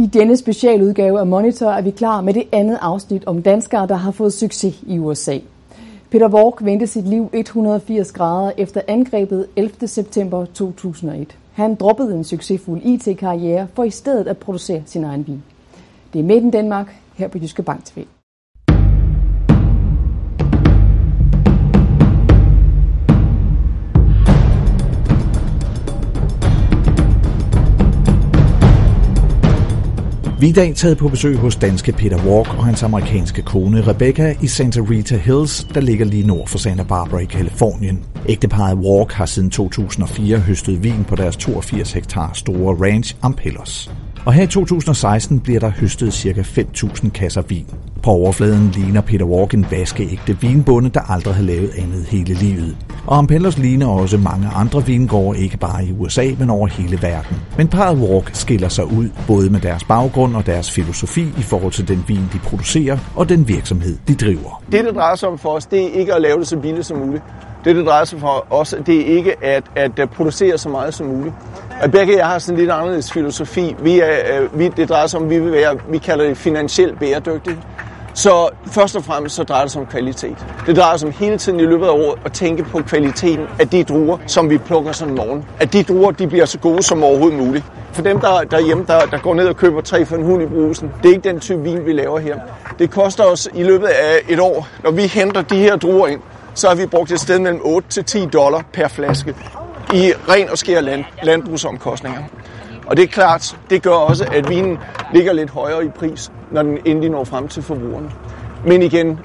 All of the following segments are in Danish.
I denne specialudgave af Monitor er vi klar med det andet afsnit om danskere, der har fået succes i USA. Peter Walk vendte sit liv 180 grader efter angrebet 11. september 2001. Han droppede en succesfuld IT-karriere for i stedet at producere sin egen vin. Det er Made in Danmark her på Jyske Bank TV. Vi er i dag taget på besøg hos danske Peter Walk og hans amerikanske kone Rebecca i Santa Rita Hills, der ligger lige nord for Santa Barbara i Kalifornien. Ægteparet Walk har siden 2004 høstet vin på deres 82 hektar store ranch Ampelos. Og her i 2016 bliver der høstet ca. 5.000 kasser vin. På overfladen ligner Peter Walk en vaskeægte vinbonde, der aldrig har lavet andet hele livet. Og Ampellos ligner også mange andre vingårde, ikke bare i USA, men over hele verden. Men parret Walk skiller sig ud, både med deres baggrund og deres filosofi i forhold til den vin, de producerer, og den virksomhed, de driver. Det, det drejer sig om for os, det er ikke at lave det så billigt som muligt. Det, det drejer sig for os, det er ikke at, at øh, producere så meget som muligt. Og begge jeg har sådan en lidt anderledes filosofi. Vi er, øh, vi, det drejer sig om, vi vil være, vi kalder det finansielt bæredygtigt. Så først og fremmest så drejer det sig om kvalitet. Det drejer sig om hele tiden i løbet af året at tænke på kvaliteten af de druer, som vi plukker sådan morgen. At de druer, de bliver så gode som overhovedet muligt. For dem der derhjemme, der, der går ned og køber tre for en hund i brusen, det er ikke den type vin, vi laver her. Det koster os i løbet af et år, når vi henter de her druer ind, så har vi brugt et sted mellem 8 til 10 dollar per flaske i ren og skær land, landbrugsomkostninger. Og det er klart, det gør også, at vinen ligger lidt højere i pris, når den endelig når frem til forbrugerne. Men igen,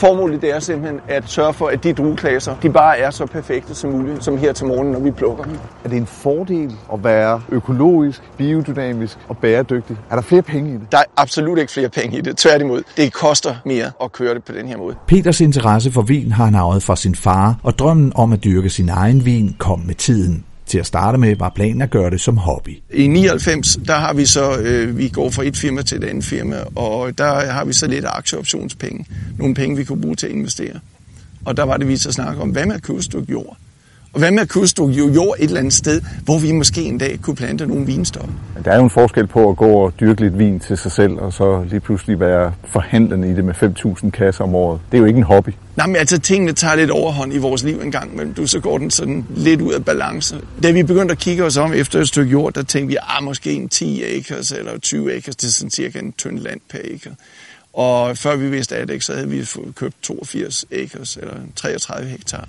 formålet det er simpelthen at sørge for, at de drueklasser, de bare er så perfekte som muligt, som her til morgen, når vi plukker dem. Er det en fordel at være økologisk, biodynamisk og bæredygtig? Er der flere penge i det? Der er absolut ikke flere penge i det. Tværtimod, det koster mere at køre det på den her måde. Peters interesse for vin har han arvet fra sin far, og drømmen om at dyrke sin egen vin kom med tiden. Til at starte med var planen at gøre det som hobby. I 99, der har vi så, øh, vi går fra et firma til et andet firma, og der har vi så lidt aktieoptionspenge. Nogle penge, vi kunne bruge til at investere. Og der var det, vi så snakke om, hvad med at købe et stykke jord? Og hvad med at et stykke jord et eller andet sted, hvor vi måske en dag kunne plante nogle vinstokke? Der er jo en forskel på at gå og dyrke lidt vin til sig selv, og så lige pludselig være forhandlende i det med 5.000 kasser om året. Det er jo ikke en hobby. Nej, men altså tingene tager lidt overhånd i vores liv en gang, men du, så går den sådan lidt ud af balance. Da vi begyndte at kigge os om efter et stykke jord, der tænkte vi, ah, måske en 10 acres eller 20 acres, det er sådan cirka en tynd land per acre. Og før vi vidste af det, så havde vi købt 82 acres eller 33 hektar.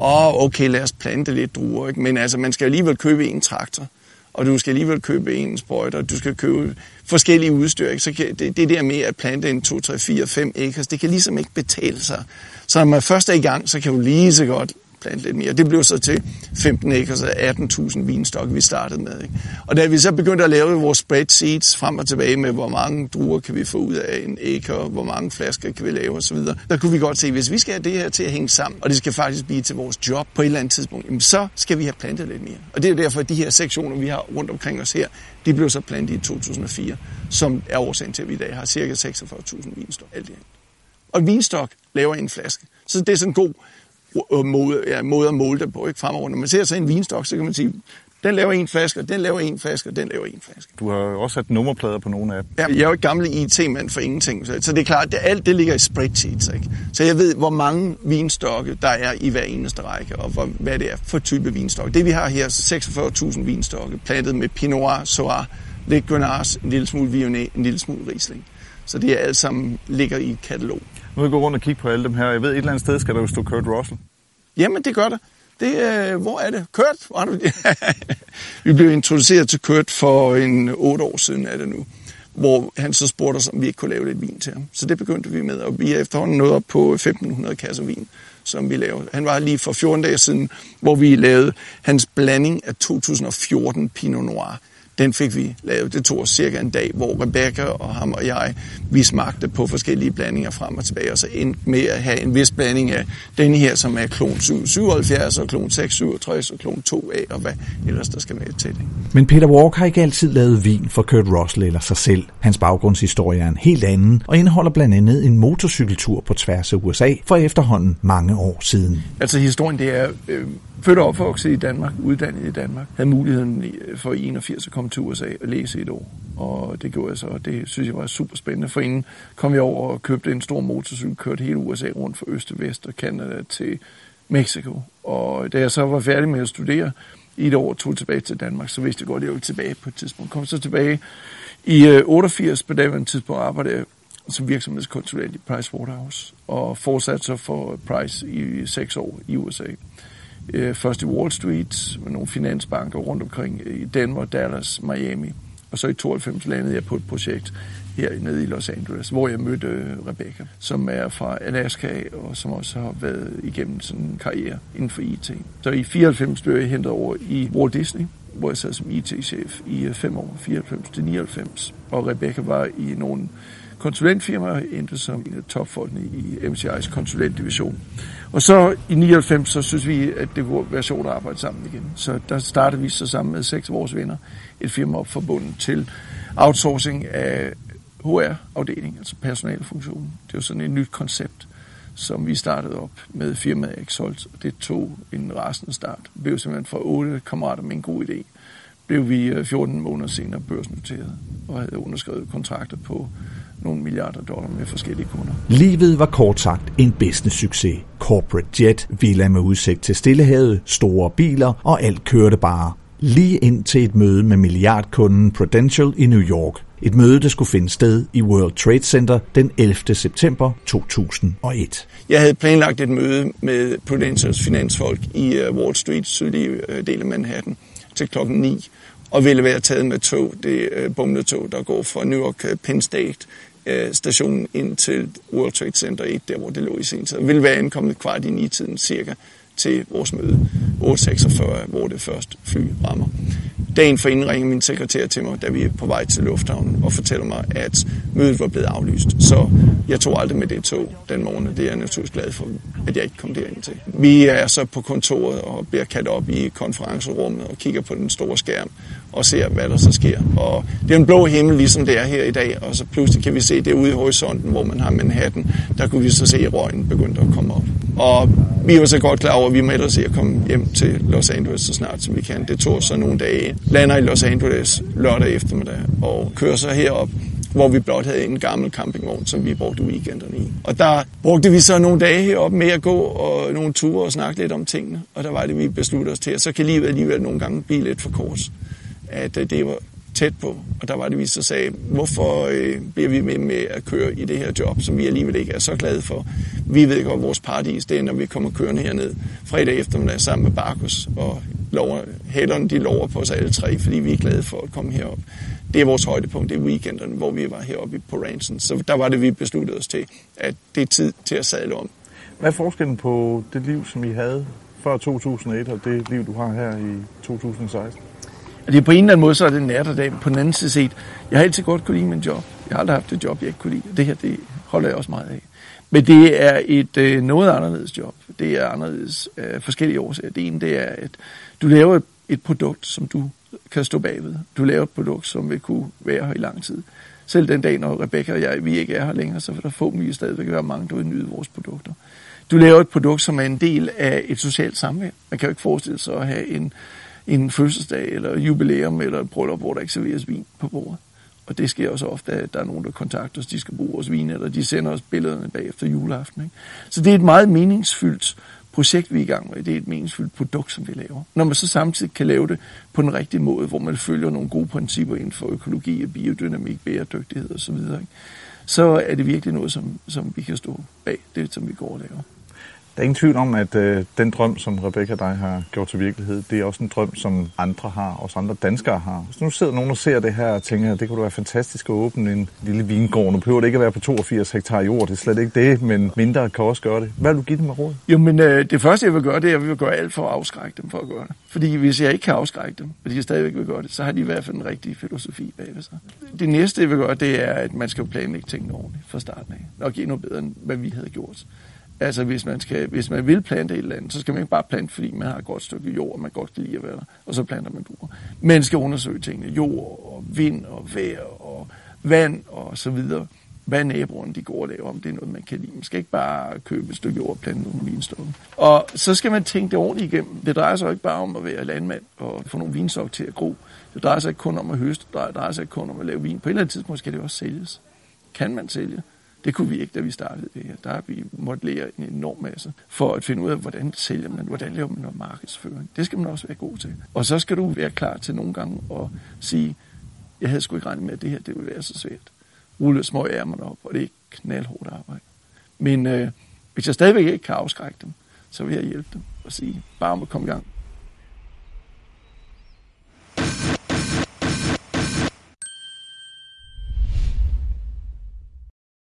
Og okay, lad os plante lidt druer, ikke? men altså, man skal alligevel købe en traktor, og du skal alligevel købe en sprøjter, du skal købe forskellige udstyr. Ikke? Så kan, det, det der med at plante en 2, 3, 4, 5 acres, det kan ligesom ikke betale sig. Så når man først er i gang, så kan du lige så godt plante lidt mere. Det blev så til 15 acres af 18.000 vinstokke, vi startede med. Ikke? Og da vi så begyndte at lave vores spreadsheets frem og tilbage med, hvor mange druer kan vi få ud af en acre, hvor mange flasker kan vi lave osv., der kunne vi godt se, at hvis vi skal have det her til at hænge sammen, og det skal faktisk blive til vores job på et eller andet tidspunkt, jamen så skal vi have plantet lidt mere. Og det er jo derfor, at de her sektioner, vi har rundt omkring os her, de blev så plantet i 2004, som er årsagen til, at vi i dag har cirka 46.000 vinstok alt i alt. Og vinstok laver en flaske. Så det er sådan en god måde, ja, måde at måle det på ikke fremover. Når man ser så en vinstok, så kan man sige, den laver en flaske, den laver en flaske, den laver en flaske. Du har også sat nummerplader på nogle af dem. Ja, jeg er jo et gammel IT-mand for ingenting, så, så det er klart, at alt det ligger i spreadsheets. Ikke? Så jeg ved, hvor mange vinstokke der er i hver eneste række, og hvor, hvad det er for type vinstokke. Det vi har her, så 46.000 vinstokke, plantet med Pinot Noir, Soir, lidt Grenache, en lille smule Viognier, en lille smule Riesling. Så det er alt sammen ligger i et katalog. Nu vil gå rundt og kigge på alle dem her. Jeg ved, et eller andet sted skal der jo stå Kurt Russell. Jamen, det gør der. Det, øh, hvor er det? Kurt? Er det? vi blev introduceret til Kurt for en otte år siden er det nu, hvor han så spurgte os, om vi ikke kunne lave lidt vin til ham. Så det begyndte vi med, og vi er efterhånden nået op på 1500 kasser vin, som vi lavede. Han var lige for 14 dage siden, hvor vi lavede hans blanding af 2014 Pinot Noir den fik vi lavet. Det tog cirka en dag, hvor Rebecca og ham og jeg, vi smagte på forskellige blandinger frem og tilbage, og så endte med at have en vis blanding af den her, som er klon 77 og klon 667 og klon 2A og hvad ellers der skal med til det. Men Peter Walk har ikke altid lavet vin for Kurt Russell eller sig selv. Hans baggrundshistorie er en helt anden, og indeholder blandt andet en motorcykeltur på tværs af USA for efterhånden mange år siden. Altså historien, det er, øh, født og opvokset i Danmark, uddannet i Danmark, havde muligheden øh, for i 81 at komme til USA og læse et år. Og det gjorde jeg så, og det synes jeg var super spændende. For inden kom jeg over og købte en stor motorcykel, kørte hele USA rundt fra øst til vest og Canada til Mexico. Og da jeg så var færdig med at studere i et år, tog tilbage til Danmark, så vidste jeg godt, at jeg ville tilbage på et tidspunkt. Kom så tilbage i øh, 88 på daværende tidspunkt arbejdede jeg som virksomhedskonsulent i Price Waterhouse, og fortsatte så for Price i seks år i USA. Øh, først i Wall Street med nogle finansbanker rundt omkring øh, i Denver, Dallas, Miami. Og så i 92 landede jeg på et projekt her nede i Los Angeles, hvor jeg mødte øh, Rebecca, som er fra Alaska, og som også har været igennem sådan en karriere inden for IT. Så i 94 blev jeg hentet over i Walt Disney, hvor jeg sad som IT-chef i øh, fem år, 94 til 99. Og Rebecca var i nogle konsulentfirmaer, endte som en af topfolkene i MCI's konsulentdivision. Og så i 99, så synes vi, at det kunne være sjovt at arbejde sammen igen. Så der startede vi så sammen med seks af vores venner et firma op forbundet til outsourcing af HR-afdelingen, altså personalfunktionen. Det var sådan et nyt koncept, som vi startede op med firmaet Exolt, det tog en rasende start. Det blev simpelthen fra otte kammerater med en god idé. Blev vi 14 øh, måneder senere børsnoteret og havde underskrevet kontrakter på nogle milliarder dollar med forskellige kunder. Livet var kort sagt en business succes. Corporate jet, villa med udsigt til Stillehavet, store biler og alt kørte bare. Lige ind til et møde med milliardkunden Prudential i New York. Et møde, der skulle finde sted i World Trade Center den 11. september 2001. Jeg havde planlagt et møde med Prudentials finansfolk i øh, Wall Street, sydlige øh, del af Manhattan, til klokken 9 og ville være taget med tog, det øh, bumletog, der går fra New York øh, Penn State øh, stationen ind til World Trade Center 1, der hvor det lå i sin tid. Vil være ankommet kvart i 9-tiden cirka til vores møde 8.46, hvor det første fly rammer. Dagen for indringer min sekretær til mig, da vi er på vej til lufthavnen, og fortæller mig, at mødet var blevet aflyst. Så jeg tog aldrig med det tog den morgen, det er jeg naturligvis glad for, at jeg ikke kom derind til. Vi er så på kontoret og bliver kaldt op i konferencerummet og kigger på den store skærm og ser, hvad der så sker. Og det er en blå himmel, ligesom det er her i dag, og så pludselig kan vi se det ude i horisonten, hvor man har Manhattan. Der kunne vi så se, at røgen begyndte at komme op. Og vi var så godt klar over, at vi må ellers se at komme hjem til Los Angeles så snart som vi kan. Det tog så nogle dage. Lander i Los Angeles lørdag eftermiddag og kører så herop hvor vi blot havde en gammel campingvogn, som vi brugte weekenderne i. Og der brugte vi så nogle dage heroppe med at gå og nogle ture og snakke lidt om tingene. Og der var det, vi besluttede os til, at så kan livet alligevel nogle gange blive lidt for kort. At øh, det var tæt på. Og der var det, vi så sagde, hvorfor øh, bliver vi med med at køre i det her job, som vi alligevel ikke er så glade for. Vi ved godt, vores paradis det er, når vi kommer kørende herned fredag eftermiddag sammen med Barkus, og lover, hælderne de lover på os alle tre, fordi vi er glade for at komme herop. Det er vores højdepunkt, det er weekenderne, hvor vi var heroppe på ranchen. Så der var det, vi besluttede os til, at det er tid til at sadle om. Hvad er forskellen på det liv, som I havde før 2001, og det liv, du har her i 2016? Og det er på en eller anden måde, så er det nat og dag. På den anden side set, jeg har altid godt kunne lide min job. Jeg har aldrig haft et job, jeg ikke kunne lide. Det her, det holder jeg også meget af. Men det er et øh, noget anderledes job. Det er anderledes af øh, forskellige årsager. Det ene, det er, at du laver et, et produkt, som du kan stå bagved. Du laver et produkt, som vil kunne være her i lang tid. Selv den dag, når Rebecca og jeg, vi ikke er her længere, så vil der forhåbentlig stadigvæk være mange, der vil nyde vores produkter. Du laver et produkt, som er en del af et socialt samvær. Man kan jo ikke forestille sig at have en en fødselsdag eller jubilæum eller et bryllup, hvor der ikke serveres vin på bordet. Og det sker også ofte, at der er nogen, der kontakter os, de skal bruge vores vin, eller de sender os billederne bagefter juleaften. Ikke? Så det er et meget meningsfyldt projekt, vi er i gang med. Det er et meningsfyldt produkt, som vi laver. Når man så samtidig kan lave det på den rigtige måde, hvor man følger nogle gode principper inden for økologi, biodynamik, bæredygtighed osv., så er det virkelig noget, som, som vi kan stå bag, det som vi går og laver. Der er ingen tvivl om, at øh, den drøm, som Rebecca og dig har gjort til virkelighed, det er også en drøm, som andre har, også andre danskere har. Hvis nu sidder nogen og ser det her og tænker, at det kunne være fantastisk at åbne en lille vingård. Nu behøver det ikke at være på 82 hektar jord, det er slet ikke det, men mindre kan også gøre det. Hvad vil du give dem af råd? Jo, men øh, det første, jeg vil gøre, det er, at jeg vil gøre alt for at afskrække dem for at gøre det. Fordi hvis jeg ikke kan afskrække dem, fordi de stadigvæk vil gøre det, så har de i hvert fald en rigtig filosofi bagved sig. Det næste, jeg vil gøre, det er, at man skal planlægge tingene ordentligt fra starten af. Nok endnu bedre, end hvad vi havde gjort. Altså hvis man, skal, hvis man vil plante et eller andet, så skal man ikke bare plante, fordi man har et godt stykke jord, og man godt kan lide at være der, og så planter man druer. Man skal undersøge tingene, jord og vind og vejr og vand og så videre. hvad naboerne de går og laver, om det er noget, man kan lide. Man skal ikke bare købe et stykke jord og plante nogle vinstokke. Og så skal man tænke det ordentligt igennem. Det drejer sig jo ikke bare om at være landmand og få nogle vinstokke til at gro. Det drejer sig ikke kun om at høste, det drejer sig ikke kun om at lave vin. På et eller andet tidspunkt skal det også sælges. Kan man sælge? Det kunne vi ikke, da vi startede det her. Der har vi måttet lære en enorm masse for at finde ud af, hvordan sælger man, hvordan laver man noget markedsføring. Det skal man også være god til. Og så skal du være klar til nogle gange at sige, jeg havde sgu ikke regnet med, at det her det ville være så svært. Rulle små ærmerne op, og det er knaldhårdt arbejde. Men øh, hvis jeg stadigvæk ikke kan afskrække dem, så vil jeg hjælpe dem og sige, bare om at komme i gang.